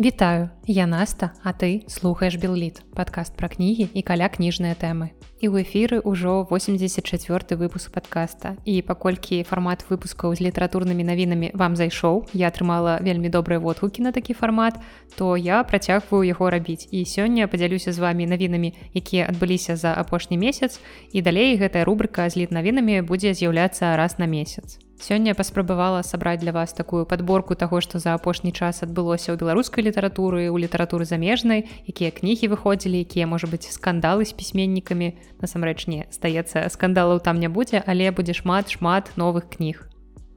Вітаю, я Наста, а ты слухаеш Белліт, падкаст пра кнігі і каля кніжныя тэмы. І ў эфіры ўжо 84 выпуск падкаста. І паколькі фармат выпускаў з літаратурнымі навінамі вам зайшоў, я атрымала вельмі добрыя водгукі на такі фармат, то я працягваю яго рабіць. І сёння падзялюся з вамі навінамі, якія адбыліся за апошні месяц. І далей гэтая рубрыка з літ навінамі будзе з'яўляцца раз на месяц. Сёння паспрабавала сабраць для вас такую падборку таго, што за апошні час адбылося ў беларускай літаратуры, у літаратуры замежнай, якія кнігі выходзілі, якія можа быць скандалы з пісьменнікамі. Насамрэч не здаецца, скандалаў там не будзе, але будзе шмат шмат новых кніг.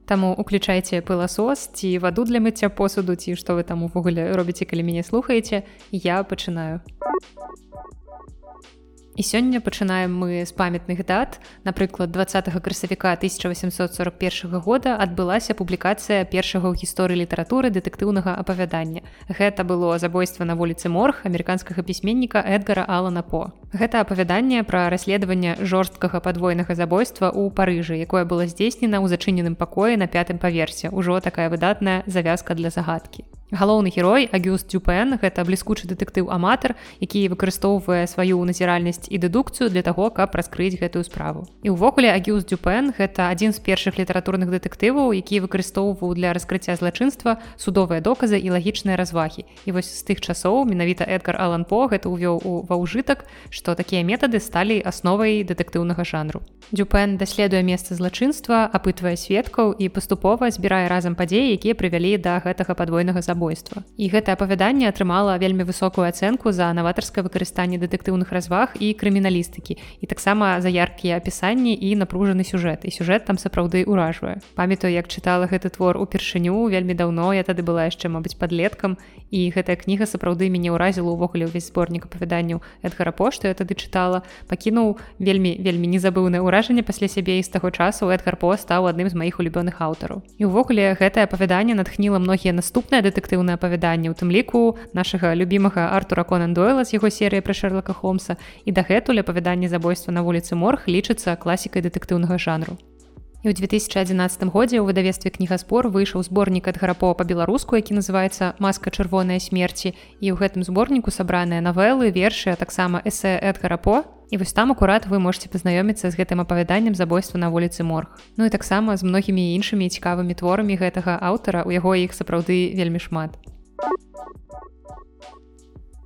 Таму уключайце пыласос ці ваду для мыцця посуду ці што вы там увогуле робіце, калі мяне слухаеце, я пачынаю. І сёння пачынаем мы з памятных дат. Напрыклад, 20 красавіка 1841 года адбылася публікацыя першага ў гісторыі літаратуры дэтэктыўнага апавядання. Гэта было забойства на вуліцы морг амерыканскага пісьменніка Эдгара Алана По. Гэта апавяданне пра расследаванне жорсткага падвойнага забойства ў Парыжы, якое было здзейснена ў зачыненым пакоі на пятым паверсе. Ужо такая выдатная завязка для загадкі. Галоўны герой Агюст Дюпен гэта бліскучы дэтэктыў аматар, які выкарыстоўвае сваю назіральнасць і дэдукцыю для таго, каб раскрыць гэтую справу. І ўвогуле Агюст Дюпен гэта адзін з першых літаратурных дэтэктываў, які выкарыстоўваў для раскрыцця злачынства судовыя доказы і лагічныя развагі. І вось з тых часоў менавіта Эдгар Алан По гэта ўвёў у ва ўжытак, што такія метады сталі асновай дэтэктыўнага жанру. Дюпен даследуе месца злачынства, апытвае сведкаў і паступова збірае разам падзеі, якія прывялі да гэтага падвойнага забойства забойства. І гэтае апавяданне атрымала вельмі высокую ацэнку за наватарскае выкарыстанне дэтэктыўных разваг і крыміналістыкі. І таксама за яркія апісанні і напружаны сюжэт. І сюжэт там сапраўды ўражвае. Памятаю, як чытала гэты твор упершыню вельмі даўно я тады была яшчэ, мабыць, падлеткам. І гэтая кніга сапраўды мяне ўразіла ўвогуле ўвесь зборнік апавяданняў Эдгара Пошты я тады чытала, пакінуў вельмі вельмі незабыўнае ўражанне пасля сябе і з таго часу Эдгар По стаў адным з маіх улюбёных аўтараў. І ўвогуле гэтае апавяданне натхніла многія наступныя дэтэктыўныя дэтэктыўнае апавяданне у тым ліку нашага любімага артура конан дойла з яго серыі пра шэрлака холмса. І дагэтуль апавяданне забойства на вуліцы морг лічыцца класікай дэтэктыўнага жанру у 2011 годзе ў выдавестве кнігаспор выйшаў зборнік ад гарапо па-беларуску які называется маска чырвонай смерці і ў гэтым зборніку сабраныя навелы вершы а таксама эсэ эд гарапо і вось там акурат вы можете пазнаёміцца з гэтым апавяданнем забойства на вуліцы морг Ну і таксама з многімі іншымі цікавымі творамі гэтага аўтара у яго іх сапраўды вельмі шмат.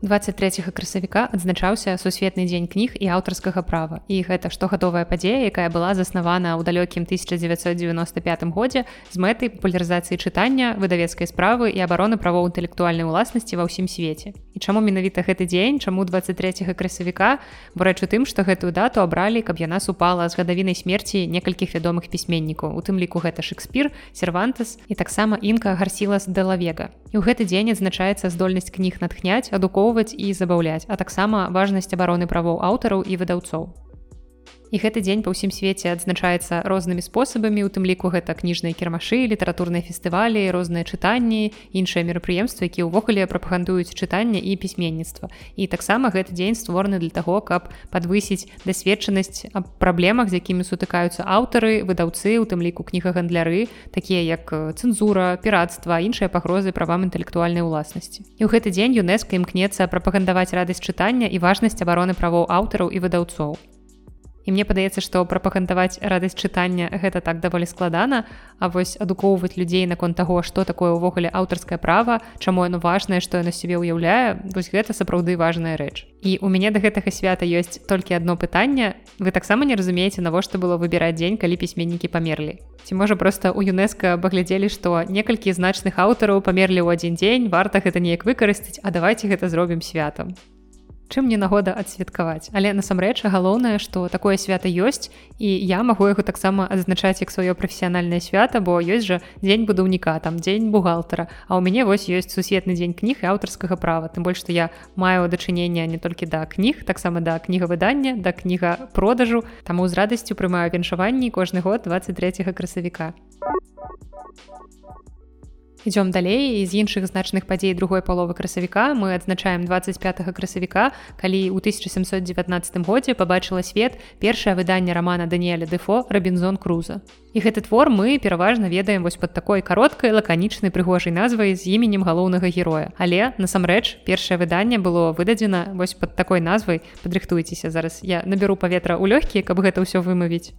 23 красавіка адзначаўся сусветны дзень кніг і аўтарскага права і гэта штогадовая падзея якая была заснавана ў далёкім 1995 годзе з мэтай папулярызацыі чытання выдавецкай справы і абароны правоў інтэлектуальнай уласнасці ва ўсім свеце. І чаму менавіта гэты дзень чаму 23 красавіка? Бо рэч у тым што гэтую дату абралі каб яна супала з гадавінай смерці некалькіх вядомых пісьменнікаў у тым ліку гэта шекспір сервантас і таксама інка гарсілас дэлавега і ў гэты дзень адзначаецца здольнасць кніг натхняць адукоў ахоўваць і забаўляць, а таксама важнасць абароны правоў аўтараў і выдаўцоў. І гэты дзень па ўсім свеце адзначаецца рознымі спосабамі, у тым ліку гэта кніжныя кірмашы, літаратурныя фестывалі, розныя чытанні, іншыя мерапрыемствы, якія ўвогуле прапагандуюць чытанне і пісьменніцтва. І таксама гэты дзень створаны для таго, каб падвысіць дасведчанасць аб праблемах, з якімі сутыкаюцца аўтары, выдаўцы, у тым ліку кнігагандляры, такія як цэнзура, піратства, іншыя пагрозы правам інтэлектуальнай уласнасці. І ў гэты дзень ЮНЕСКА імкнецца прапагандаваць радасць чытання і важнасць абароны правоў аўтараў і выдаўцоў і мне падаецца што прапагандаваць радасць чытання гэта так даволі складана А вось адукоўваць людзей наконт таго што такое ўвогуле аўтарскае права чаму яно важнае што яно сябе ўяўляе вось гэта сапраўды важная рэч. І у мяне да гэтага свята ёсць толькі одно пытанне. Вы таксама не разумееце навошта было выбіраць дзень калі пісьменнікі памерлі? Ці можа проста у юнеска паглядзелі што некалькі значных аўтараў памерлі ў адзін дзень варта гэта неяк выкарысціць а давайте гэта зробім святам чым мне нагода адсвяткаваць? Але насамрэч галоўнае што такое свята ёсць і я магу яго таксама адзначаць як сваё прафесіянальнае свята бо ёсць жа дзень будаўніка там дзень бухгалтара а ў мяне вось ёсць сусветны дзень кніг і аўтарскага права. Тым больш што я маю дачынення не толькі да кніг таксама да кнігавыдання да кніга продажу таму з радасцю прымаю віншаванні кожны год 23 красавіка Ідём далей. З іншых значных падзей другой паловы красавіка мы адзначаем 25 красавіка калі ў 1719 годзе пабачыла свет першае выданне рамана Даніэля Дэфо рабінзон круза і гэты твор мы пераважна ведаем вось под такой кароткай лаканічнай прыгожай назвай з іменем галоўнага героя. Але насамрэч першае выданне было выдадзена вось под такой назвай. Падрыхтуйцеся зараз я наберу паветра ў лёгкія каб гэта ўсё вымавіць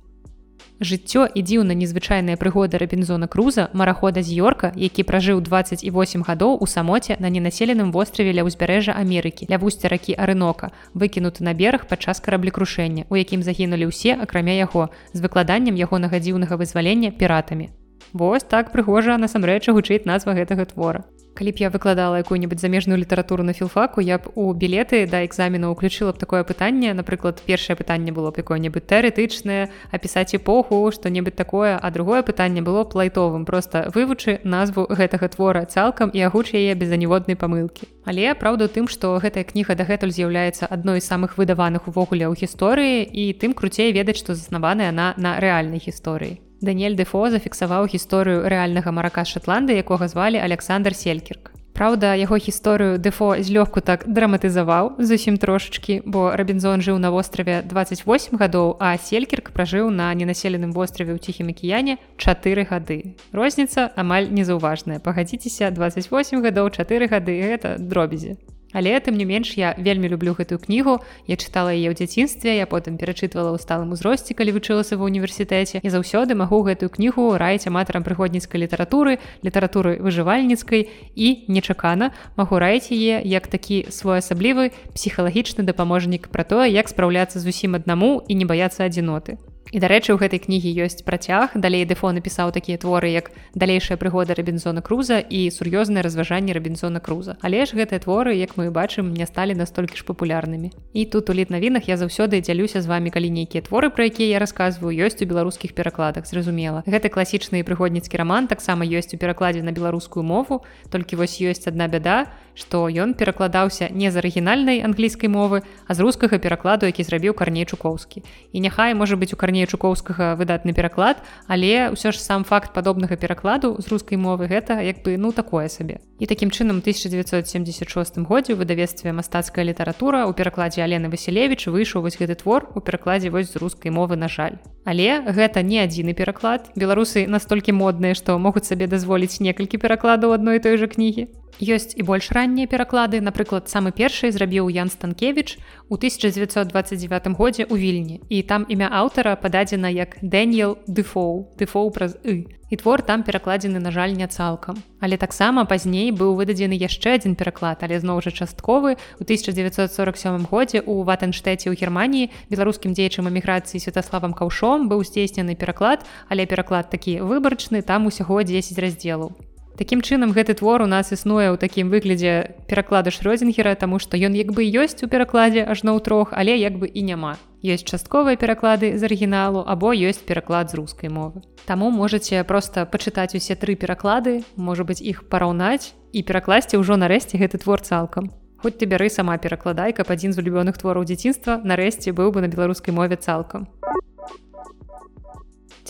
Жыццё і дзіўна незвычайная прыгода рабінзона круза марахода з йорка які пражыў 28 гадоў у самоце на ненаселеным востраве ля ўзбярэжжа Амерыкі ля вусця ракі арынока выкінуты на бераг падчас караблекрушэння у якім загінулі ўсе акрамя яго з выкладаннем ягонага дзіўнага вызвалення піратамі. Вось так прыгожа насамрэч гучыць назва гэтага твора калі б я выкладала якую-нибудь замежную літаратуру на філфаку я б у білеты да экзамену уключила б такое пытанне напрыклад першае пытанне было б якое-нибудь тэарэтычнае апісаць эпоху что-небудзь такое а другое пытанне было плайтовым просто вывучы назву гэтага твора цалкам і агуч яе без аніводнай памылкі. Але праўда тым што гэтая кніга дагэтуль з'яўляецца адной з самых выдаваных увогуле ў гісторыі і тым круцей ведаць што заснаваная на на рэальнай гісторыі Даниэль Дэфо зафіксаваў гісторыю рэальнага марака Шотланды, якога звалі Александр Селькірк. Праўда, яго гісторыю Дэфо злёгку так драматызаваў зусім трошачкі, бо Рабінзон жыў на востраве 28 гадоў, а Селькірк пражыў на ненаселеным востраве ў ціхім акіяне чатыры гады. Розніца амаль незаўважная. Пагадзіцеся 28 гадоў чатыры гады гэта дробязі. Але тым не менш я вельмі люблю гэтую кнігу. Я чытала яе ў дзяцінстве я потым перачытвала ў сталым узросце калі вучылася ва ўніверсітэце. І заўсёды магу гэтую кнігу раіць аматарам прыходніцкай літаратуры літаратуры выжывальніцкай. І нечакана магу раіць яе як такі своеасаблівы псіхалагічны дапаможнік пра тое як спраўляцца з усім аднаму і не баяцца адзіноты І дарэчы, у гэтай кнігі ёсць працяг. Далей Дэфо напісаў такія творы, як далейшая прыгода рабінзона круза і сур'ёзнае разважанне рабінзона круза. Але ж гэтыя творы, як мы бачым, не сталі настолькі ж папулярнымі. І тут у літ навінах я заўсёды дзялюся з вами, калі нейкія творы, пра якія я расказваю, ёсць у беларускіх перакладах, зразумела. Гэты класічны прыгодніцкі раман таксама ёсць у перакладзе на беларускую мову, толькі вось ёсць адна бяда, што ён перакладаўся не з арыгінальнай англійскай мовы, а з рускага перакладу, які зрабіў карней чукоўскі. І няхай можа быць у карней чукоўскага выдатны пераклад але ўсё ж сам факт падобнага перакладу з рускай мовы гэта як бы ну такое сабе. І такім чынам 1976 годзе у выдавестве мастацкая літаратура у перакладзе алены василевич выйшаў вось гэты твор у перакладзе вось з рускай мовы на жаль. Але гэта не адзіны пераклад. Беларусы настолькі модныя што могуць сабе дазволіць некалькі перакладаў адной той жа кнігі Ёсць і больш раннія пераклады, напрыклад, самы першы зрабіў Ян Станкевіч у 1929 годзе ў вільні. І там імя аўтара пададзена як Дэніел Дэфоу, Дэфоу праз і. І твор там перакладзены, на жаль, не цалкам. Але таксама пазней быў выдадзены яшчэ адзін пераклад, але зноў жа частковы. У 1947 годзе у Ватэнштэце ў Геррманіі беларускім дзеячым эміграцыі святаславам каўшом быў здзейснены пераклад, але пераклад такі выбарчны, там усяго 10 раздзелаў. Такім чынам гэты твор у нас існуе ў такім выглядзе пераклада шрёдзінгера, таму што ён як бы ёсць у перакладзе ажно ў трох, але як бы і няма. Ёсць частковыя пераклады з арыгіналу або ёсць пераклад з рускай мовы. Таму можаце проста пачытаць усе тры пераклады, можа быць іх параўнаць і перакласці ўжо нарэшце гэты твор цалкам. Хоць ты бяры сама перакладай, каб адзін з улюбёных твораў дзяцінства нарэшце быў бы на беларускай мове цалкам.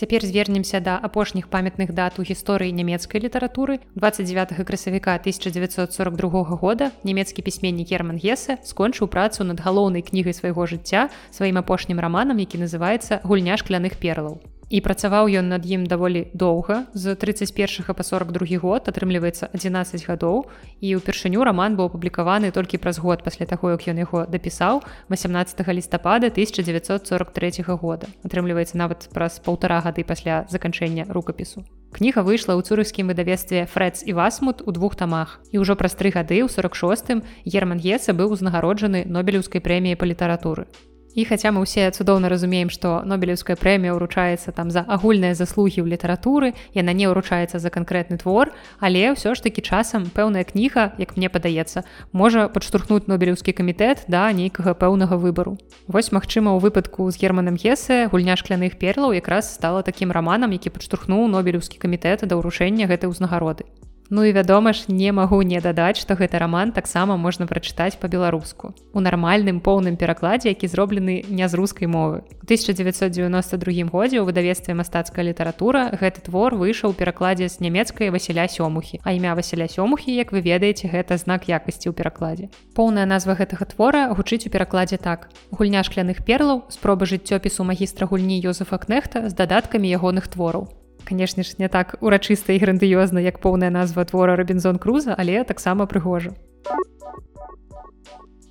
Цяпер звернемся да апошніх памятных дат у гісторыі нямецкай літаратуры. 29 красавіка 1942 года нямецкі пісьменнік герман гесе скончыў працу над галоўнай кнігай свайго жыцця сваім апошнім раманам які называецца гульня шкляных перлаў і працаваў ён над ім даволі доўга. З 31 па 42 год атрымліваецца 11 гадоў. І ўпершыню роман быў апублікаваны толькі праз год пасля таго як ён яго дапісаў 18 лістапада 1943 года. Атрымліваецца нават праз полтора гады пасля заканчэння рукапісу. Кніга выйшла ў цурыскім выдавестве фрэдс і васмут у двух тамах. І ўжо праз тры гады ў 46 герман геса быў узнагароджаны нобелеўскай прэміяй па літаратуры І хаця мы ўсе цудоўна разумеем, што нобелеўская прэмія ўручаецца там за агульныя заслугі ў літаратуры, яна не ўручаецца за канкрэтны твор, але ўсё ж такі часам пэўная кніга, як мне падаецца, можа падштурхнуць нобелеўскі камітэт да нейкага пэўнага выбару. Вось магчыма, у выпадку з германам Гесе гульня шкляных перлаў якраз стала такім раманам, які падштурхнуў нобелеўскі камітэт да ўрушэння гэтай узнагароды. Ну і вядома ж не магу не дадаць што гэты раман таксама можна прачытаць по-беларуску у нармальным поўным перакладзе які зроблены не з рускай мовы. 1992 годзе у выдавестве мастацкая літаратура гэты твор выйшаў перакладзе з нямецкай Васіля сёмухі. А імя Васіля сёмухі як вы ведаеце гэта знак якасці ў перакладзе. Поўная назва гэтага твора гучыць у перакладзе так. Гульня шкляных перлаў спроба жыццёпісу магістра гульні Йозефа кнехта з дадаткамі ягоных твораў канешне ж не так урачыста і грандыёзна як поўная назва твора робінзон круза але таксама прыгожа.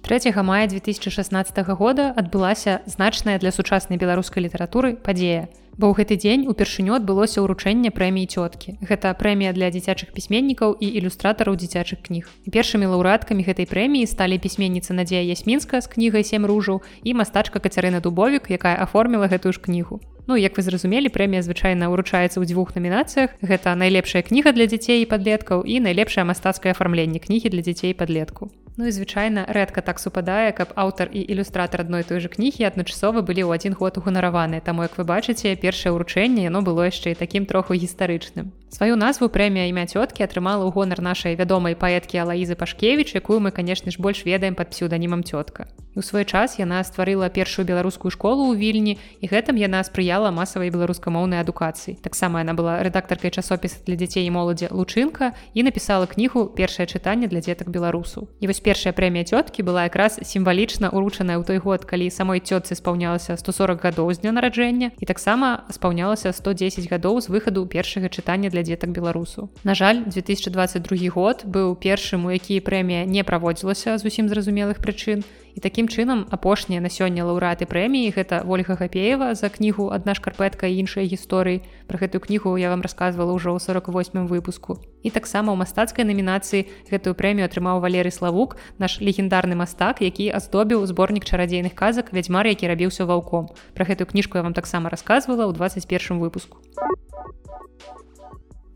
3 мая 2016 года адбылася значная для сучаснай беларускай літаратуры падзея бо ў гэты дзень упершыню адбылося ўручэнне прэміі цёткі. Гэта прэмія для дзіцячых пісьменнікаў і ілюстратараў дзіцячых кніг. І першымі лаўрадкамі гэтай прэміі сталі пісьменніца надзея ясмінска з кнігай сем ружаў і мастачка кацярына дубовік якая аформіла гэтую ж кнігу. Ну як вы зразумелі прэмія звычайна ўручаецца ў дзвюх намінацыях. Гэта найлепшая кніга для дзяцей і падлеткаў і найлепшае мастацкае афармленне кнігі для дзяцей падлетку Ну і звычайна рэдка так супадае каб аўтар і ілюстратар адной той жа кнігі адначасова былі ў адзін год уганараваны таму як вы бачыце першае ўручэнне яно было яшчэ і такім троху гістарычным сваю назву прэмія імя цёткі атрымала ў гонар нашай вядомай паэткі алаізы пашкевіч якую мы канешне ж больш ведаем под псюданімам цётка у свой час яна стварыла першую беларускую школу ў вільні і гэтым яна спрыяла масавай беларускамоўнай адукацыі таксама яна была рэдактаркай часопіса для дзяцей і моладзі лучынка і напісала кнігу першае чытанне для дзетак беларусу і вось першая прэмія цёткі была якраз сімвалічна уручаная ў той год калі самой цётцы спаўнялася 140 гадоў з дня нараджэння і таксама спаўнялася 110 гадоў з выхаду першага чытання для дзетак беларусу. На жаль 2022 год быў першым у які прэмія не праводзілася зусім зразумелых прычын. І такім чынам апошнія на сёння лаўраты прэміі гэта ольга гапеева за кнігу адна шкарпетка і іншыя гісторыі про гэтую кнігу я вам рассказывала ўжо ў 48 выпуску. І таксама ў мастацкай намінацыі гэтую прэмію атрымаў валерый славук наш легендарны мастак які аздобіў зборнік чарадзейных казак вядзьмар які рабіўся ваўком. Про гэтую кніжку я вам таксама рассказывала ў 21 выпуску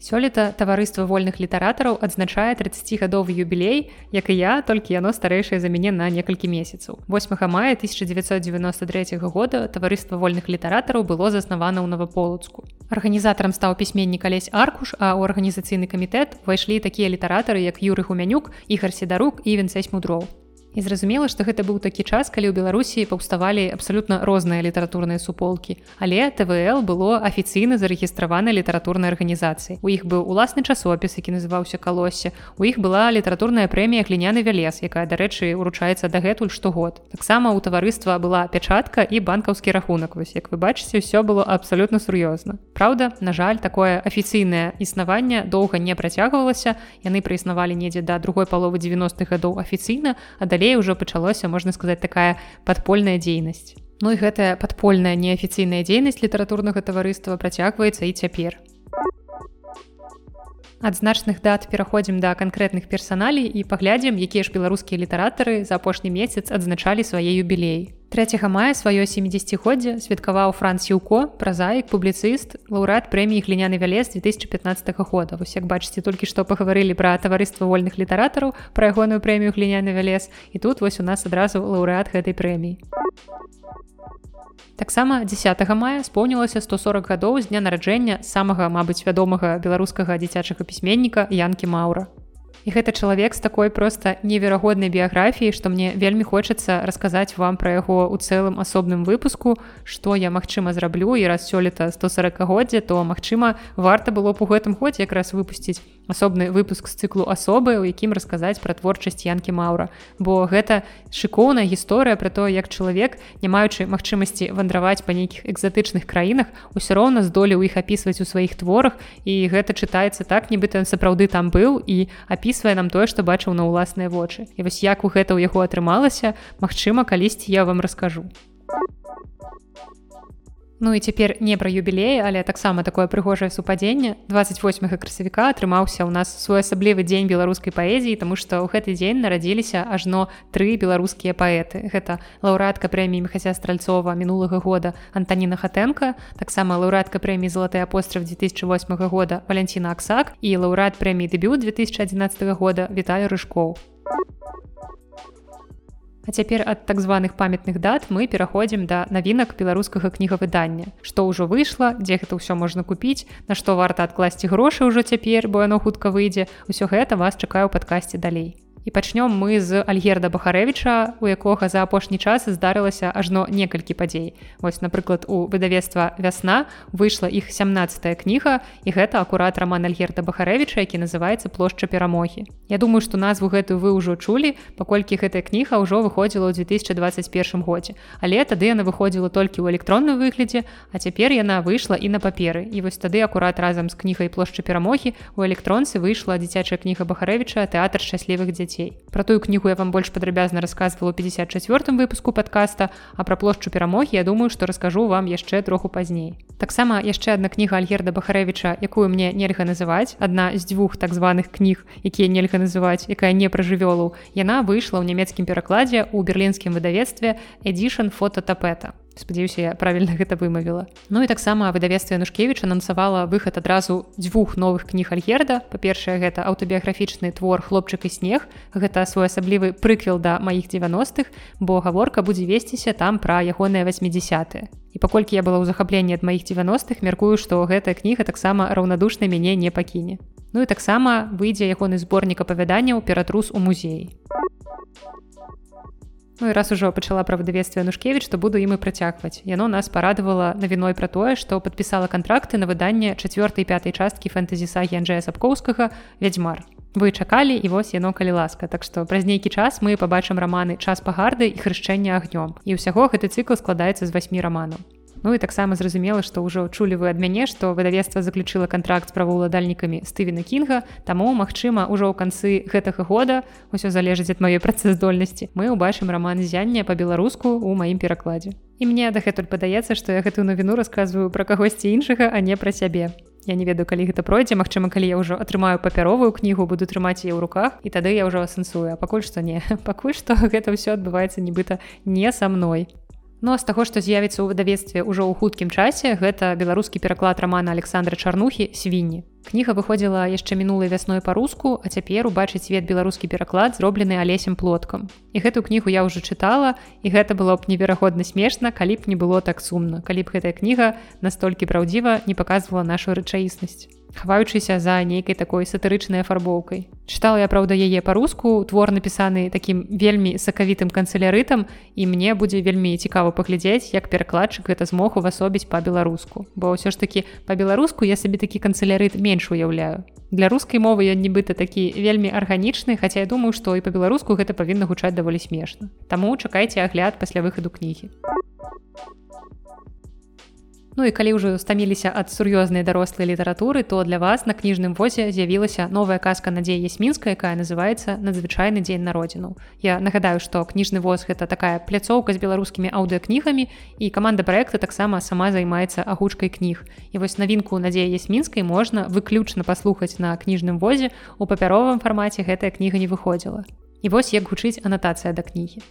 Сёлета таварыства вольных літаратараў адзначае 30гадовы юбілей, як і я, толькі яно старэйшае за мяне на некалькі месяцаў. 8 мая 1993 года таварыства вольных літаратараў было заснавана ў наваполацку. Арганізатарам стаў пісьменнік алесь аркуш, а ў арганізацыйны камітэт увайшлі такія літаратары, як Юры Гумянюк, Ігар Седарук і Вінцэсь мудроў. І зразумела, што гэта быў такі час, калі ў Беларусі паўставалі абсалютна розныя літаратурныя суполкі. Але ТВЛ было афіцыйна зарэгістравана літаратурнай арганізацыі. У іх быў уласны часопіс, які называўся калосе. У іх была літаратурная прэмія гліняны вялез, якая, дарэчы, уручаецца дагэтуль штогод. Таксама ў таварыства была пячатка і банкаўскі рахунак. Вось як вы бачыце, ўсё было абсалютна сур'ёзна. Праўда, на жаль, такое афіцыйнае існаванне доўга не працягвалася. Яны праіснавалі недзе да другой паловы 90-х гадоў афіцыйна, а далей далей ўжо пачалося можна сказаць такая падпольная дзейнасць. Ну і гэтая падпольная неафіцыйная дзейнасць літаратурнага таварыства працягваецца і цяпер ад значных дат пераходзім да канкрэтных персаналей і паглядзім якія ж беларускія літаратары за апошні месяц адзначалі свае юбілеі. 3 мая сваё 70годдзе святкаваў франц юко празаік публіцыст лаўрад прэміі гліняны вялез 2015 года. Вось як бачыце толькі што пагаварылі пра таварыства вольных літаратараў пра ягоную прэмію гліняны вялез і тут вось у нас адразу лаўрэат гэтай прэміі Таксама 10 мая споўнілася 140 гадоў з дня нараджэння самага, мабыць, вядомага беларускага дзіцячага пісьменніка Янкі Маура. І гэта чалавек з такой проста неверагоднай біяграфіі, што мне вельмі хочацца расказаць вам пра яго ў цэлым асобным выпуску, што я магчыма зраблю і раз сёлета 140годдзя, то магчыма, варта было б у гэтым годзе якраз выпусціць асобны выпуск з цыклу асобы, у якім расказаць пра творчасць янкі Маура. Бо гэта шыкоўная гісторыя пра то, як чалавек, не маючы магчымасці вандраваць па нейкіх экзатычных краінах, усё роўна здолеў іх апісваць у сваіх творах і гэта чытаецца так, нібыта ён сапраўды там быў і апісваць апісвае нам тое, што бачыў на ўласныя вочы. І вось як у гэта ў яго атрымалася, магчыма, калісьці я вам раскажу. Ну і цяпер не пра юбілей, але таксама такое прыгожае супадзенне 28 красавіка атрымаўся ў нас своеасаблівы дзень беларускай паэзіі, таму што ў гэты дзень нарадзіліся ажно тры беларускія паэты. Гэта лаўрадка прэміі Мхася стральцова мінулага года Антаніна Хатэнка, таксама лаўрадка прэміі залаты апостров 2008 года Валянціна Аксак і лаўрад прэміі дэбют 2011 года Вітаю рыжкоў. А цяпер ад так званых памятных дат мы пераходзім да навінак беларускага кнігавыдання. Што ўжо выйшла, дзе гэта ўсё можна купіць, на што варта адкласці грошы ўжо цяпер, бо яно хутка выйдзе. Усё гэта вас чакаю ў падкасці далей і пачнём мы з альгерда бахарэвича у якога за апошні час здарылася ажно некалькі падзей. Вось напрыклад у выдавецтва вясна выйшла іх 17 кніга і гэта акурат роман альгерда бахарэвича які называется плошча перамогі Я думаю что назву гэтую вы ўжо чулі паколькі гэтая кніга ўжо выходзіла ў 2021 годзе. Але тады яна выходзіла толькі ў электронным выглядзе а цяпер яна выйшла і на паперы. І вось тады акурат разам з кнігай плошча перамогі у электронцы выйшла дзіцячая кніга бахарэвича тэатр шчаслівых дзяцей дзяцей. Пра тую кнігу я вам больш падрабязна рассказывала 54 выпуску подкаста, а пра плошчу перамогі я думаю, што раскажу вам яшчэ троху пазней. Таксама яшчэ адна кніга Альгерда Бахарэвіча, якую мне нельга называць, адна з дзвюх так званых кніг, якія нельга называць, якая не пра жывёлу. Яна выйшла ў нямецкім перакладзе ў берлінскім выдавецтве Эдишн фототапета спадзяюся я правільна гэта вымавіла. Ну і таксама выдавецтва нушкевич анансавала выхад адразу дзвюх новых кніг альгерда. Па-першае гэта аўтабіяграфічны твор хлопчык і снег гэта своеасаблівы прыквел да маіх 90-х бо гаворка будзе весціся там пра ягоныя 80 і паколькі я была ў захапленні ад маіх 90-х мяркую што гэтая кніга таксама раўнадушна мяне не пакіне. Ну і таксама выйдзе ягоны зборнік апавяданняў ператрус у музеі Ну і раз ужо пачала пра выдавецтва Нушкевіч, то буду ім і працягваць. Яно нас парадавала навіной пра тое, што падпісала кантракты на выданне чацвёртай пятай часткі фэнтэзі-сагі Анджея Сапкоўскага вядзьмар. Вы чакалі і вось яно калі ласка. Так што праз нейкі час мы пабачым раманы час пагарды і хрышчэння агнём. І ўсяго гэты цыкл складаецца з васьмі раманаў. Ну і таксама зразумела, што ўжо чулі вы ад мяне, што выдавецтва заключыла кантракт з правоўладальнікамі Стывена Кінга. Таму, магчыма, ужо ў канцы гэтага года ўсё залежыць ад маёй працаздольнасці. Мы ўбачым раман зяння па-беларуску ў маім перакладзе. І мне дагэтуль падаецца, што я гэтую навіну расказваю пра кагосьці іншага, а не пра сябе. Я не ведаю, калі гэта пройдзе, Мачыма, калі я ўжо атрымаю папяровую кнігу, буду трымаць яе ў руках і тады я ўжо асэнсую, а пакуль што не. Пакуль што гэта ўсё адбываецца нібыта не са мной. Ну а з таго, што з'явіцца ў выдавецтве ўжо ў хуткім часе, гэта беларускі пераклад рамана Александра Чарнухі свінні. Кніга выходзіла яшчэ мінулай вясной па-руску, а цяпер убачыць свет беларускі пераклад зроблены алесем плоткам. І гэтую кнігу я ўжо чытала і гэта было б неверагодна смешна, калі б не было так сумна, калі б гэтая кніга настолькі праўдзіва не паказвала нашу рэчаіснасць хаваючыся за нейкай такой сатырычнай афарбоўкай. Чытала я праўда яе па-руску твор напісаны такім вельмі сакавітым канцелярытам і мне будзе вельмі цікава паглядзець як перакладчык гэта змог увасобіць па-беларуску. Бо ўсё ж такі па-беларуску я сабе такі канцелярыт менш уяўляю. Для рускай мовы ён нібыта такі вельмі арганічны хаця я думаю што і па-беларуску гэта павінна гучаць даволі смешна. Таму чакайце агляд пасля выхаду кнігі Ну і калі ўжо стаміліся ад сур'ёзнай дарослай літаратуры, то для вас на кніжным возе з'явілася новая казка надзея есмінска, якая называецца надзвычайны дзень народзіну. Я нагадаю, што кніжны воз гэта такая пляцоўка з беларускімі аўдыакнігамі і каманда праекта таксама сама займаецца агучкай кніг. І вось навінку надзея есмінскай можна выключна паслухаць на кніжным возе у папяровым фармаце гэтая кніга не выходзіла. І вось як гучыць анатацыя да кнігі.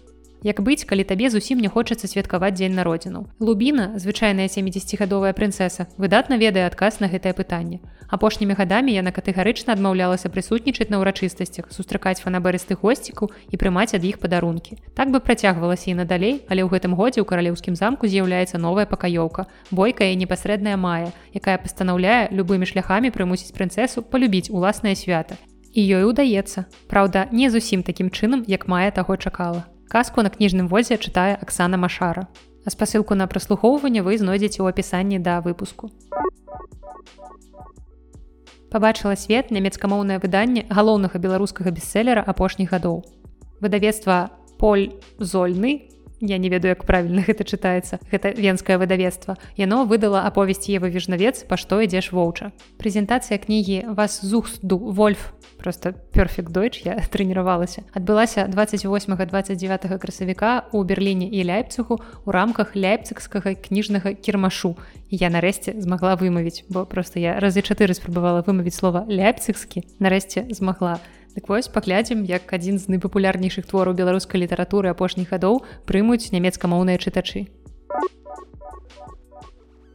Як быць, калі табе зусім не хочацца святкаваць дзень народзіну. Лубіна, звычайная 70гадовая прынцэса, выдатна ведае адказ на гэтае пытанне. Апошнімі гадамі яна катэгарычна адмаўлялася прысутнічаць на ўрачыстасцях, сустракаць фанабарыстых госцікаў і прымаць ад іх падарункі. Так бы працягвалася і надалей, але ў гэтым годзе ў каралеўскім замку з'яўляецца новая пакаёўка, бойкая і непасрэдная мая, якая пастанаўляе любымі шляхамі прымусіць прынцэсу палюбіць уласнае свята. І ёй удаецца. Праўда, не зусім такім чынам, як мая таго чакала. Казку на кніжным возе чытае Аксана Машара. А спасылку на праслухоўванне вы знойдзеце ў апісанні да выпуску. Пабачыла свет нямецкамоўнае выданне галоўнага беларускага бестселлера апошніх гадоў. Выдавецтва Поль зольны я не ведаю як правільна гэта чытаецца гэта венскае выдавецтва. Яно выдала аповесці ева вежнавец па што ідзеш воўча прэзентацыя кнігі вас зухду вольф просто перфект дойч я трэніравалася. Адбылася 28 29 красавіка у берерліне і ляйпцыху у рамках ляйпцыкскага кніжнага кірмашу. Я нарэшце змагла вымавіць бо просто я разы чатыры спрабавала вымавіць слова ляйпцыкскі нарэшце змагла. на Так вось паглядзім, як адзін з найпапулярнейшых твораў беларускай літаратуры апошніх гадоў прымуць нямецкамоўныя чытачы.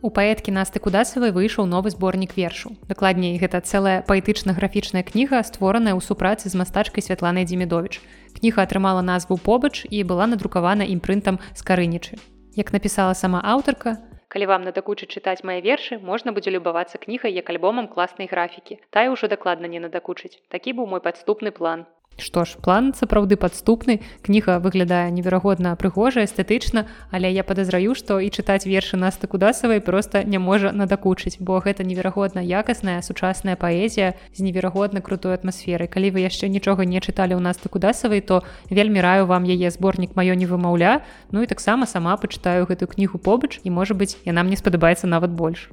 У паэткі насты кудасавай выйшаў новы зборнік вершу. Дакладней, гэта цэлая паэтычна-графічная кніга, створаная ў супрацы з мастачкай Святланай Дзімідович. Кніга атрымала назву побач і была надрукавана імпрынтам з карынічы. Як напісала сама аўтарка, Калі вам надакучыць чытаць мае вершы, можна будзе любавацца кнігай як альбомам класнай графікі. Тая ўжо дакладна не надакучыць. Такі быў мой падступны план. Што ж план сапраўды падступны кніга выглядае неверагодна прыгожа эстэтычна але я падазраю што і чытаць вершы насты кудасавай просто не можа надакучыць бо гэта неверагодна якасная сучасная паэзія з неверагодна крутой атмасферай. Калі вы яшчэ нічога не чыталі ў насты кудасавай то вельмі раю вам яе зборнік маё не вымаўля ну і таксама сама пачытаю гэтую кнігу побач і можа быць яна мне спадабаецца нават больш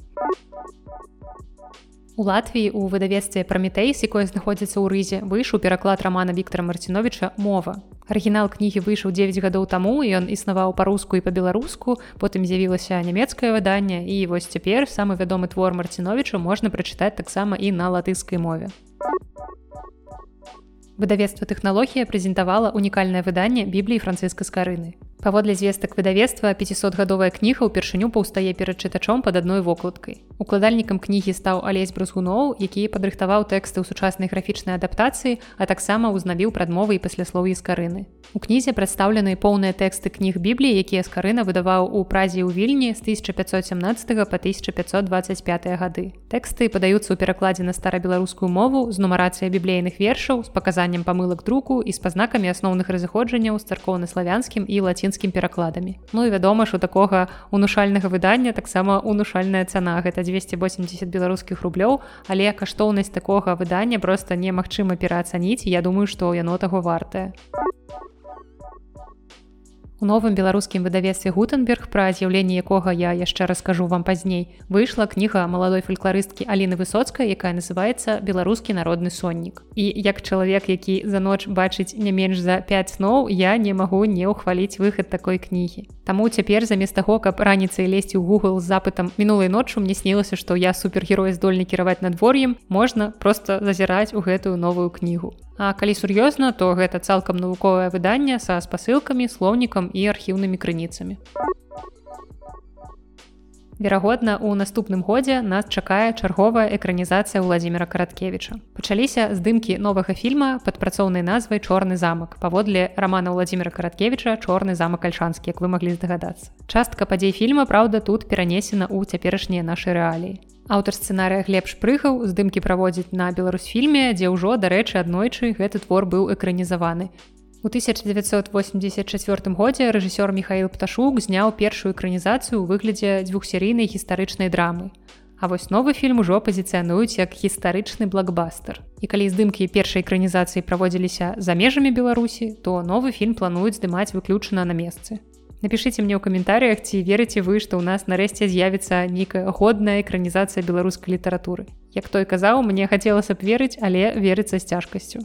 У Латвіі у выдавецтве прамітэйс, якое знаходзіцца ў рызе, выйшаў пераклад рамана Віктора Марціновича мова. Арыгінал кнігі выйшаў 9 гадоў таму ён існаваў па-руску і па-беларуску, потым з'явілася нямецкае выданне і вось цяпер самы вядомы твор Марціновичу можна прачытаць таксама і на латыйскай мове. Выдавецтва тэхналогія прэзентавала унікальнае выданне бібліі францыска скарыны. Паводле звестак выдавецтва 500гадовая кніга ўпершыню паўстае перад чытачом пад адной вокладкай. Укладальнікам кнігі стаў алесь брусгуноў, які падрыхтаваў тэксты ў сучаснай графічнай адаптацыі, а таксама ўзнавіў прадмовы і пасляслоўі скарыны. У кнізе прадстаўлены поўныя тэксты кніг бібліі, якія скарына выдаваў у празе ў вільні з 1517 па 1525 гады. Тэксты падаюцца ў перакладзе на старабеларускую мову з нумарацыя біблейных вершаў з паказаннем памылак друку і з пазнакамі асноўных разыходжанняў з царкоўна-славянскім і лацінскім нямецкім перакладамі. Ну і вядома ж у такога унушальнага выдання таксама унушальная цана. Гэта 280 беларускіх рублёў але каштоўнасць такога выдання просто немагчыма пераацаніць Я думаю што яно таго вартае У новым беларускім выдавецтве гутенберг пра з'яўленне якога я яшчэ раскажу вам пазней выйшла кніга маладой фальклорысткі Аліны высоцкая якая называется беларускі народны соннік і як чалавек які за ноч бачыць не менш за 5 сноў я не магу не ўхваліць выхад такой кнігі. Таму цяпер замест таго каб раніцай лезці ў Google з запытам мінулай ноччу мне снілася што я супергерой здольны кіраваць надвор'ем можна просто зазіраць у гэтую новую кнігу А калі сур'ёзна, то гэта цалкам навуковае выданне са спасылкамі, слоўнікам і архіўнымі крыніцамі. Верагодна, у наступным годзе нас чакае чарговая экранізацыя Владзіміра караткевіча. Пачаліся здымкі новага фільма пад працоўнай назвай чорны замак. Паводле рамана Владзіміра караткевіча чорны замак альшанскі, як вы маглі здагадацца. Частка падзей фільма, праўда, тут перанесена ў цяперашнія нашы рэаліі. Аўтар сцэнарыя глеб шпрыгаў здымкі праводзіць на беларусфільме, дзе ўжо дарэчы аднойчы гэты твор быў экранізаваны. У 1984 годзе рэжысёр Михаил пташук зняў першую экранізацыю ў выглядзе дзвюхсерыйнай гістарычнай драмы. А вось новы фільм ужо пазіцыянуюць як гістарычны блокбастер. І калі здымкі першай экранізацыі праводзіліся за межамі Беларусі, то новы фільм плануюць здымаць выключана на месцы напишите мне ў каментарях ці верыце вы што ў нас нарэшце з'явіцца нейкая годная экранізацыя беларускай літаратуры як той казаў мне хацелася б верыць але верыцца з цяжкасцю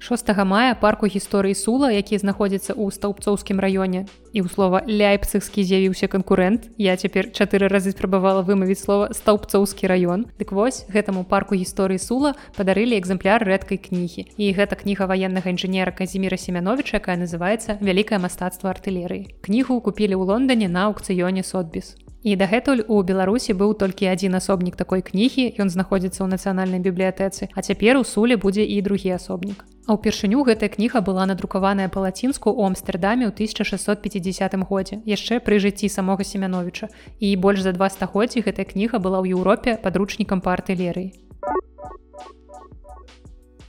6 мая парку гісторыі сула які знаходзіцца ў стаўпцоўскім раёне. І ў слова ляйпцыхскі з'явіўся канкурэнт. Я цяпер чатыры разы спрабавала вымавіць слова стаўпцоўскі раён дык вось гэтаму парку гісторыі сула падарылі экземпляр рэдкай кнігі. І гэта кніга ваеннага інжынера казіміра семяновича якая называется вялікае мастацтва артылерыі кнігу купілі ў лондоне на аукцыёне сотбіс І дагэтуль у Беларусі быў толькі адзін асобнік такой кнігі, ён знаходзіцца ў нацыянальнай бібліятэцы, а цяпер у суле будзе і другі асобнік. А ўпершыню гэтая кніга была надрукаваная па-лацінску ў Амстердаме ў 1650 годзе, яшчэ пры жыцці самога семяновича. І больш за два стагоддзі гэтая кніга была ў Еўропе падручнікам па артылерыі.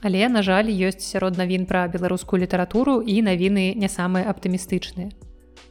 Але, на жаль, ёсць сярод навін пра беларускую літаратуру і навіны не самыя аптымістычныя.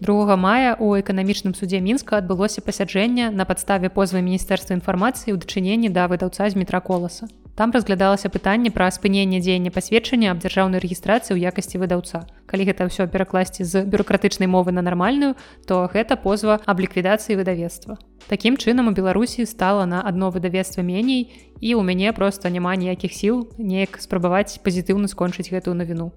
2 мая у эканамічным судзе мінска адбылося пасяджэнне на падставе позвы міністэрства інфармацыі ў дачыненні да выдаўца з метра коласа. Там разглядалася пытанне пра спыненне дзеяння пасведчання аб дзяржаўнай рэгістрацыі ў якасці выдаўца. Калі гэта ўсё перакласці з бюрократычнай мовы на нармальную, то гэта позва аб ліквідацыі выдавецтва. Такім чынам у Беларусі стала на адно выдавецтва меней і ў мяне проста няма ніякіх сіл неяк спрабаваць пазітыўна скончыць гэтую навіну.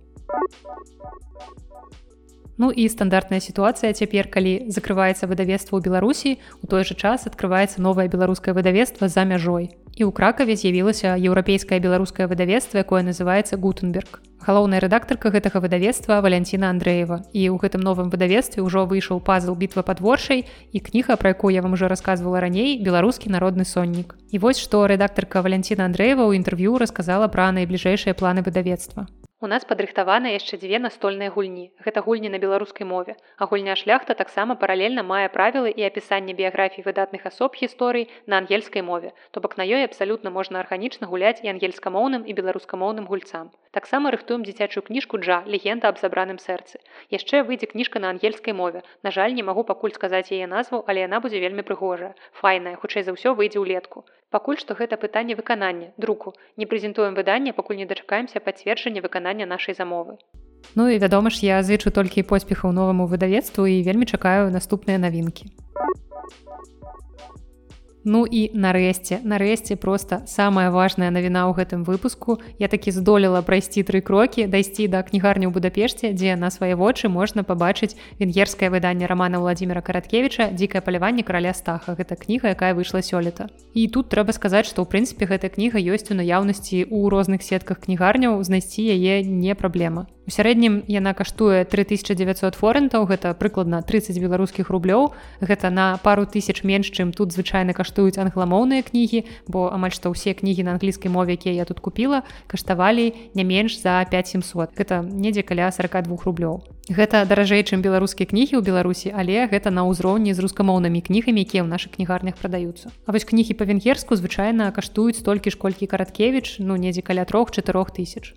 Ну і стандартная сітуацыя цяпер, калі закрываецца выдавецтва ў Беларусі, у той жа час адкрываецца новае беларускае выдавецтва за мяжой. І ў кракаве з'явілася еўрапейскае беларускае выдавецтва, якое называецца Гутенберг. галоўная рэдактарка гэтага выдавецтва валянціна Андреева і ў гэтым новым выдавецтве ўжо выйшаў пазл бітва падворшай і кніга пра якую я вам уже рассказывала раней беларускі народны соннік і вось што рэдактарка валянціна Андреева ў інтэрв'ю расказала пра найбліжэйшыя планы выдавецтва У нас падрыхтавана яшчэ дзве настольныя гульні. Гэта гульні на беларускай мове. А гульня шляхта таксама паралельна мае правілы і апісанне біяграфій выдатных асоб гісторый на ангельскай мове. То бок на ёй абсалютна можна арганічна гуляць і ангельскамоўным і беларускамоўным гульцам. Таксама рыхтуем дзіцячую кніжку джа легенда аб забраным сэрцы. Яшчэ выйдзе кніжка на ангельскай мове. На жаль, не магу пакуль сказаць яе назву, але яна будзе вельмі прыгожая. Файная, хутчэй за ўсё выйдзе ўлетку. Пакуль што гэта пытанне выканання друку. Не прэзентуем выданне пакуль не дачакаемся пацверджання выканання нашай замовы. Ну і вядома ж я зычу толькі поспехаў новаму выдавецтву і вельмі чакаю наступныя навінкі Ну і нарэшце нарэшце просто самая важная навіна ў гэтым выпуску. Я такі здолела прайсці тры крокі дайсці да кнігарні ў будапешце дзе на свае вочы можна пабачыць венгерскае выданне романа владимира караткевича дзікае паляванне караля стаха гэта кніга якая выйшла сёлета. І тут трэба сказаць што ў прынцыпе гэтая кніга ёсць у наяўнасці ў розных сетках кнігарняў знайсці яе не праблема. У сярэднім яна каштуе 3900 форентаў гэта прыкладна 30 беларускіх рублёў. Гэта на пару тысяч менш чым тут звычайна каштуюць англамоўныя кнігі бо амаль што ўсе кнігі на англійскай мове якія я тут купіла каштавалі не менш за 5700 гэта недзе каля 42 рублёў. Гэта даражэй чым беларускія кнігі ў беларусі але гэта на ўзроўні з рускамоўнымі кнігамі якія ў нашых кнігарнях прадаюцца. А вось кнігі па-венгерску звычайна каштуюць столькі ж колькі караткевич ну недзе каля трох-чатырох тысяч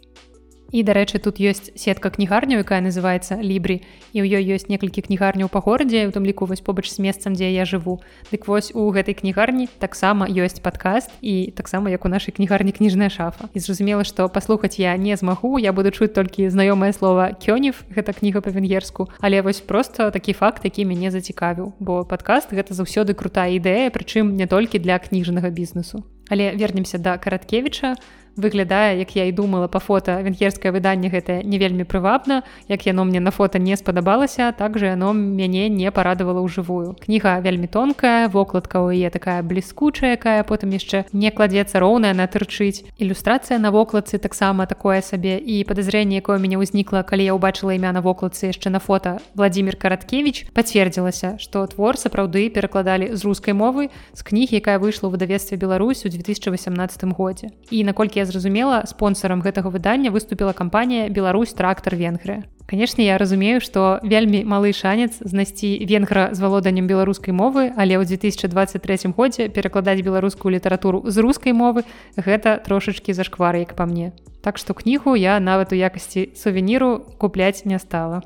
І дарэчы, тут ёсць сетка кнігарняў, якая называецца лібрі і ў ёй ёсць некалькі кнігарняў па горадзе, у тым ліку вось побач з месцам, дзе я жыву. Дык вось у гэтай кнігарні таксама ёсць падкаст і таксама як у нашай кнігарні кніжная шафа. І зразумела, што паслухаць я не змагу, я буду чуць толькі знаёмае слова кёнів, гэта кніга па-венгерску, Але вось проста такі факт, які мяне зацікавіў, бо падкаст гэта заўсёды крутая ідэя, прычым не толькі для кніжнага бізнесу. Але вернемся да караткевіча, выглядае як я і думала по фото венгерскае выданне гэтае не вельмі прывабна. Як яно мне на фото не спадабалася также яно мяне не парадавала ў жывую кніга вельмі тонкая вокладка у яе такая бліскучая якая потым яшчэ не кладзецца роўная на тырчыць. Ілюстрацыя на вокладцы таксама такое сабе. І падазрэнне якое мяне ўзнікла калі я ўбачыла імя на вокладцы яшчэ на фото владимир караткевич пацвердзілася што твор сапраўды перакладалі з рускай мовы з кнігі якая выйшла ў выдавестве Беларусь у 2018 годзе. І наколькі я зразумела спонсорам гэтага выдання выступіла кампанія Беларусь трактор венгрыя конечно я разумею что вельмі малы шанец знайсці венгра з валоданнем беларускай мовы але ў 2023 годзе перакладаць беларускую літаратуру з рускай мовы гэта трошачки зашквар як па мне. Так что кнігу я нават у якасці сувеніру купляць не стала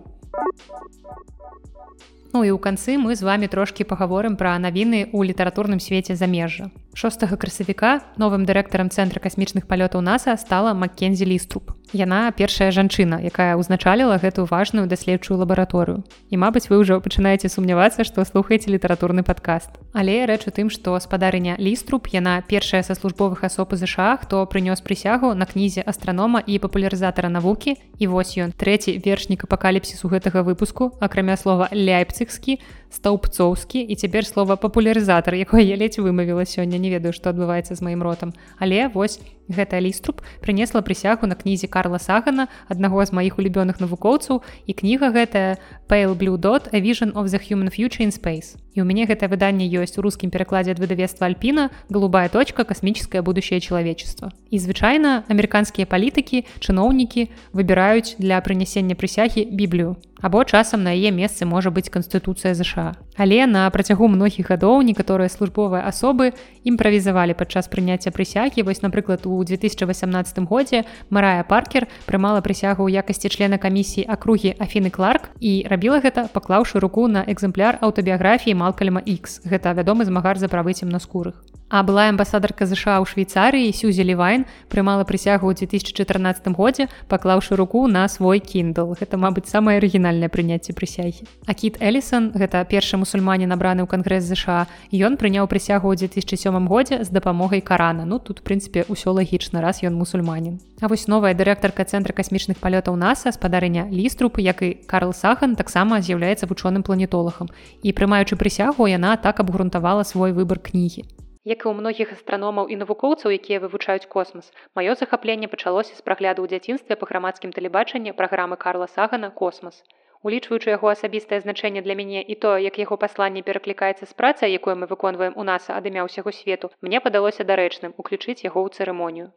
Ну і ў канцы мы з вами трошки паговорым пра навіны ў літаратурным свеце замежжа. 6 красавіка новым дырэктарам цэнтра касмічных палётаў наса стала маккензі ліструб Яна першая жанчына якая ўзначаліла гэтую важную даследчую лабараторыю. І Мабыць вы ўжо пачынаеце сумнявацца што слухаеце літаратурны падкаст. Але рэч у тым што спадарыня ліструб яна першая са службовых асоб ЗША хто прынёс прысягу на кнізе астранома і папулярызатара навукі. І вось ён трэці вершнік апакаліпсісу гэтага выпуску акрамя слова ляйпцыгскі стаўпцоўскі і цяпер слова папулярызатар якое я ледзь вымавіла сёння не ведаю што адбываецца з маім ротам але вось гэтая ліструб прынесла прысягу на кнізе карла сагана аднаго з маіх улюбёных навукоўцаў і кніга гэтая pale blue dot a vision of the human future in space і у мяне гэтае выданне ёсць у рускім перакладзе ад выдавецтва альпіна голубая точка. Касмічскае будущее чалавечества і звычайна амерыканскія палітыкі чыноўнікі выбіраюць для прынясення прысягі біблію або часам на яе месцы можа быць канстытуцыя ЗША. Але на працягу многіх гадоў некаторыя службовыя асобы імправізавалі падчас прыняцця прысягі. Вось напрыклад у 2018 годзе Марая паркер прымала прысягу ў якасці члена камісіі акругі Афіны Кларк і рабіла гэта паклаўшы руку на экземпляр аўтабіяграфіі малкальма X гэта вядомы змагар за правы цемнаскурых А была амбасадарка ЗША ў Швейцарыі Сюзі Лівайн прымала прысягу ў 2014 годзе, паклаўшы руку на свой кіндл. Гэта, мабыць, самае арыгінальнае прыняцце прысягі. А кіт Элісон, гэта першы мусульмане набраны ў кангрэс ЗША. Ён прыняў прысягу ў 2007 годзе з дапамогай карана. Ну тут прынцыпе ўсё лагічна, раз ён мусульманін. А вось новая дырэктарка цэнтра касмічных палётаў NASAа спадарыня ліструб, як і Карл Сахан таксама з'яўляецца вучоным планетолагам. І прымаючы прысягу яна так абгрунтавала свой выбар кнігі. Як і ў многіх астраномаў і навукоўцаў, якія вывучаюць космас, маё захапленне пачалося з прагляду ў дзяцінстве па грамадскім тэлебачанні праграмы Карла Сагана космас. Улічваючы яго асабістае значэнне для мяне і то, як яго пасланне пераклікаецца з працай, якую мы выконваем у нас ад імя ўсяго свету, мне падалося дарэчным уключыць яго ў цырымонію.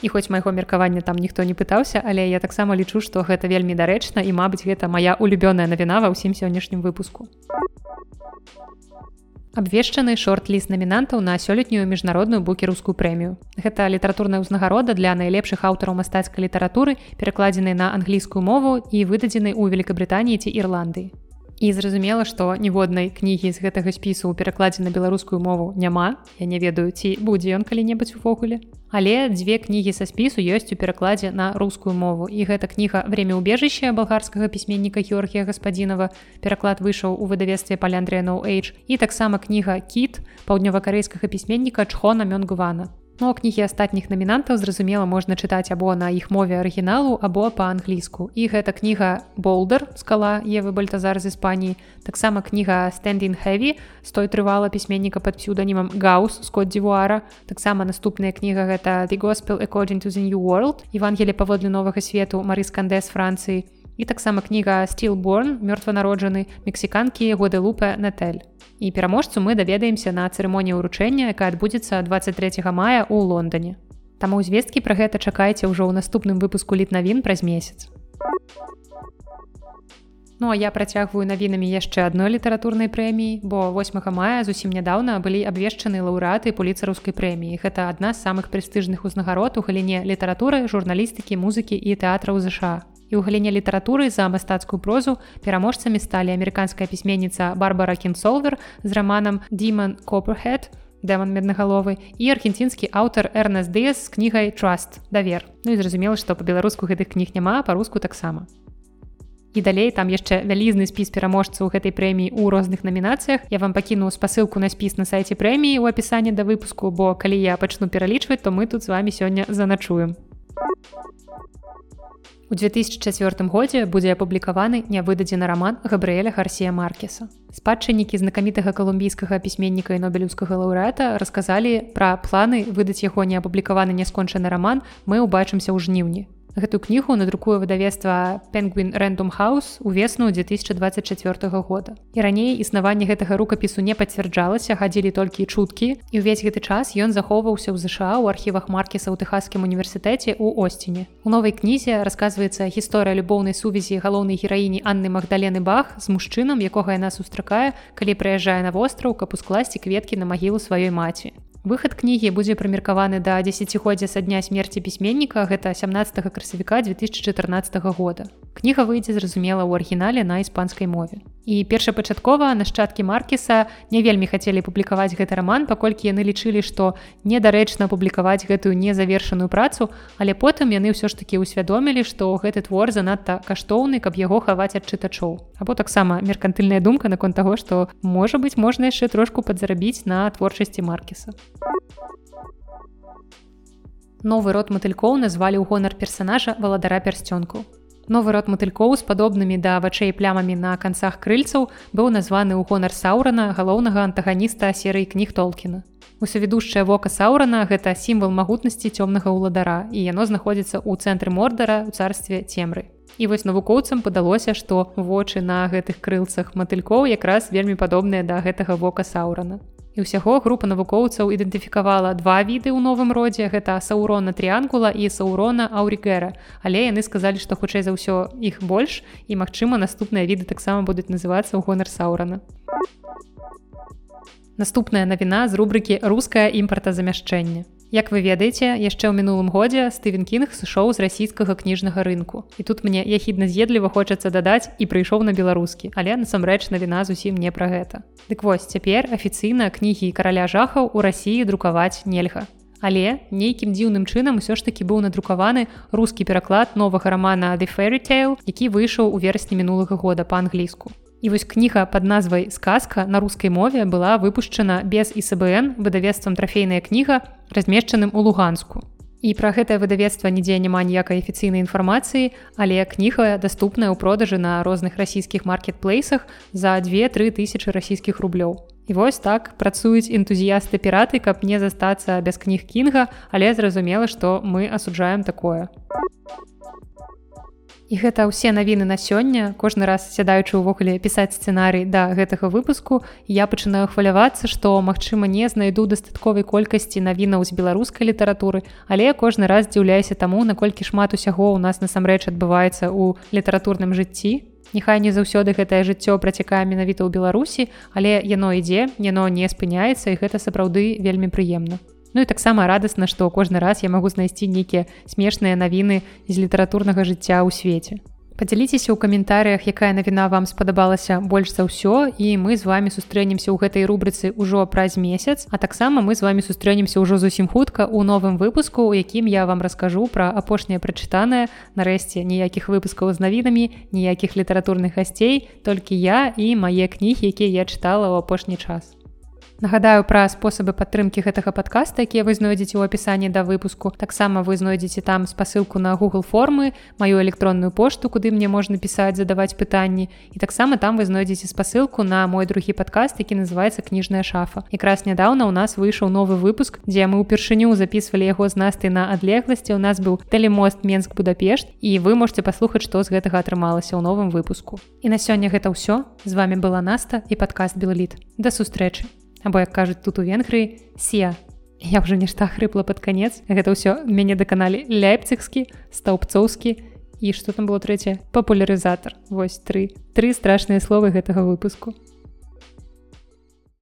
І хоць майго меркавання там ніхто не пытаўся, але я таксама лічу, што гэта вельмі дарэчна і мабыць гэта моя улюбёная навіна ва ўсім сённяшнім выпуску абвешчаны шорт-ліст намінантаў на сёлетнюю міжнародную букерускую прэмію. Гэта літаратурная ўзнагарода для найлепшых аўтараў мастацкай літаратуры, перакладзенай на англійскую мову і выдадзенай у Великабрытаніі ці Ірландыі. І зразумела, што ніводнай кнігі з гэтага спісу ў перакладзе на беларускую мову няма. Я не ведаю, ці будзе ён калі-небудзь увогуле але дзве кнігі са спісу ёсць у перакладзе на рускую мову. І гэта кніга время убежышча балгарскага пісьменніка георгія гаспадзінова пераклад выйшаў у выдавестве паляндрыя ноэйдж і таксама кніга кіт паўднёва-карэйскага пісьменніка чхона мёнгувана Ну кнігі астатніх намінантаў зразумела можна чытаць або на іх мове арыгіналу або па-англійску. І гэта кніга Болдар скала Евы бальтазар з Іспаніі. таксама кніга Стендін Хэві з той трывала пісьменніка пад псюданімам Гаус Скот Дзівуара. таксама наступная кніга гэта The Gospel According to the New World. Евангеле паводле новага свету Марыс Кандес Францыі. І таксама кніга Стилборн мёртванароджаны мексіканкі Годелупе Нетэль і пераможцу мы даведаемся на цырымоніі ўручэння, якая адбудзецца 23 мая ў Лондоне. Таму звесткі пра гэта чакайце ўжо ў наступным выпуску літнавін праз месяц. Ну а я працягваю навінамі яшчэ адной літаратурнай прэміі, бо 8 мая зусім нядаўна былі абвешчаны лаўрэаты пуліцарускай прэміі. Гэта адна з самых прэстыжных узнагарод у галіне літаратуры, журналістыкі, музыкі і тэатраў ЗША і ў галіне літаратуры за мастацкую прозу пераможцамі сталі амерыканская пісьменніца барбара кінсолвер з раманам диман коперхед дэман меднагаловы і аргенцінскі аўтар эрнес дс з кнігай траст давер ну і зразумела што па-беларуску гэтых кніг няма па-руску таксама І далей там яшчэ вялізны спіс пераможцаў гэтай прэміі ў розных намінацыях я вам пакіну спасылку на спіс на сайце прэміі ў апісанні да выпуску бо калі я пачну пералічваць то мы тут з вами сёння заначуем У 2004 годзе будзе апублікаваны нявыдадзены раман Габрыэля Гарсія Маркеса. Спадчыннікі знакамітага калумбійскага пісьменніка і нобелюўскага лаўрэата расказалі пра планы выдаць яго неапублікаваны няскончаны раман мы ўбачымся ў жніўні. Гэту кнігу надрукуе выдавецтва Пенгвін Рэндум Хаус у весну 2024 года. І раней існаванне гэтага рукапісу не пацвярджалася, хадзілі толькі чуткі. І ўвесь гэты час ён захоўваўся ў ЗША ў архівах Маркеса ў тэхасскім універсітэце ў Осціне. У новай кнізе расказваецца гісторыя любоўнай сувязі галоўнай гераіні Анны Магдалены Бах з мужчынам, якога яна сустракае, калі прыязджае на востраў, каб ускласці кветкі на магілу сваёй маці. Выхад кнігі будзе прымеркаваны да дзесяцігоддзя са дня смерці пісьменніка гэта 17 красавіка 2014 года. Кніга выйдзе зразумела ў арыгінале на іспанскай мове. І першапачаткова нашчадкі маркеса не вельмі хацелі публікаваць гэты раман, паколькі яны лічылі, што недарэчна публікаваць гэтую незавершаную працу, але потым яны ўсё ж такі ўсвядомілі, што гэты твор занадта каштоўны, каб яго хаваць ад чытачоў. Або таксама меркантыльная думка наконт таго, што можа быць можна яшчэ трошку падзарабіць на творчасці маркеса. Новы род матылькоў назвалі ў гонар персанажа валадара пярсцёнку. Новы род матылькоў з падобнымі да вачэй плямамі на канцах крыльцаў быў названы ў гонар саурана галоўнага антаганіста серыі кніг толкіна. Усавядушчае вока саурана гэта сімвал магутнасці цёмнага ўладара і яно знаходзіцца ў цэнтры мордара ў царстве цемры. І вось навукоўцам падалося, што вочы на гэтых крылцах матылькоў якраз вельмі падобныя да гэтага вока саурана. І ўсяго група навукоўцаў ідэнтыфікавала два віды ў новым родзе. Гэта саурона трыангула і саурона аўрігера. Але яны сказалі што хутчэй за ўсё іх больш і магчыма наступныя віды таксама будуць называцца ў гонар саурана Наступная навіна з рубрыкі рускае імпартазамяшчэнне Як вы ведаеце, яшчэ ў мінулым годзе Стывен Кінг сышоў з расійскага кніжнага рынку. І тут мне яхідна з'едліва хочацца дадаць і прыйшоў на беларускі, але насамрэч навіна зусім не пра гэта. Дык вось цяпер афіцыйна кнігі караля жахаў у рассіі друкаваць нельга. Але нейкім дзіўным чынам усё ж такі быў надрукаваны рускі пераклад новага рамана The Fairytale, які выйшаў у верасні мінулага года па-англійску. І вось кніга под назвай сказка на рускай мове была выпушчана без ісБн выдавецтвам трафейная кніга размешчаным у луганску. І пра гэтае выдавецтва нідзе няма ніякай афіцыйнай інфармацыі, але кніга даступная ў продажы на розных расійскіх маркетплейсах за 2-3 тысячи расійскіх рублёў. І вось так працуюць энтузіясты піраты, каб не застацца без кніг кінга, але зразумела, што мы асуджаем такое. І гэта ўсе навіны на сёння. Кожны раз сядаючы ўвогуле пісаць сцэнарый да гэтага выпуску я пачынаю хвалявацца што магчыма не знайду дастатковай колькасці навінаў з беларускай літаратуры але кожны раз здзіўляюся таму наколькі шмат усяго ў нас насамрэч адбываецца ў літаратурным жыцці. Няхай не заўсёды гэтае жыццё працякае менавіта ў беларусі але яно ідзе яно не спыняецца і гэта сапраўды вельмі прыемна Ну і таксама радасна, што кожны раз я магу знайсці нейкія смешныя навіны з літаратурнага жыцця ў свеце. Падзяліцеся ў каментарыях, якая навіна вам спадабалася больш за ўсё і мы з вами сустрэнемся ў гэтай рубрыцы ўжо праз месяц, а таксама мы з вами сустрэнемся ўжо зусім хутка ў новым выпуску, у якім я вам раскажу пра апошняе прачытанае, нарэшце ніякіх выпускаў з навінамі, ніякіх літаратурных гасцей, толькі я і мае кнігі, якія я чытала ў апошні час. Нагадаю пра спосабы падтрымкі гэтага падкаста, якія вы знойдзеце ў апісанні да выпуску. таксама вы знойдзеце там спасылку на Google формы, маю электронную пошту, куды мне можна пісаць, задаваць пытанні. І таксама там вы знойдзеце спасылку на мой другі падкаст, які называется кніжная шафа. Якраз нядаўна у нас выйшаў новы выпуск, дзе мы ўпершыню записывалі яго з насты на адлегласці. У нас быў тэлемост Менск Будапешт і вы можете паслухаць, што з гэтага атрымалася ў новым выпуску. І на сёння гэта ўсё. З вами была Наста і падкаст Белліт. Да сустрэчы або як кажуць тут у венгрыі сія я ўжо нешта хрыпла под канец. Гэта ўсё мяне даканалі ляйпцігскі стаўпцоўскі і што там было трэцяе папулярызатар. Вось тры тры страшныя словы гэтага выпуску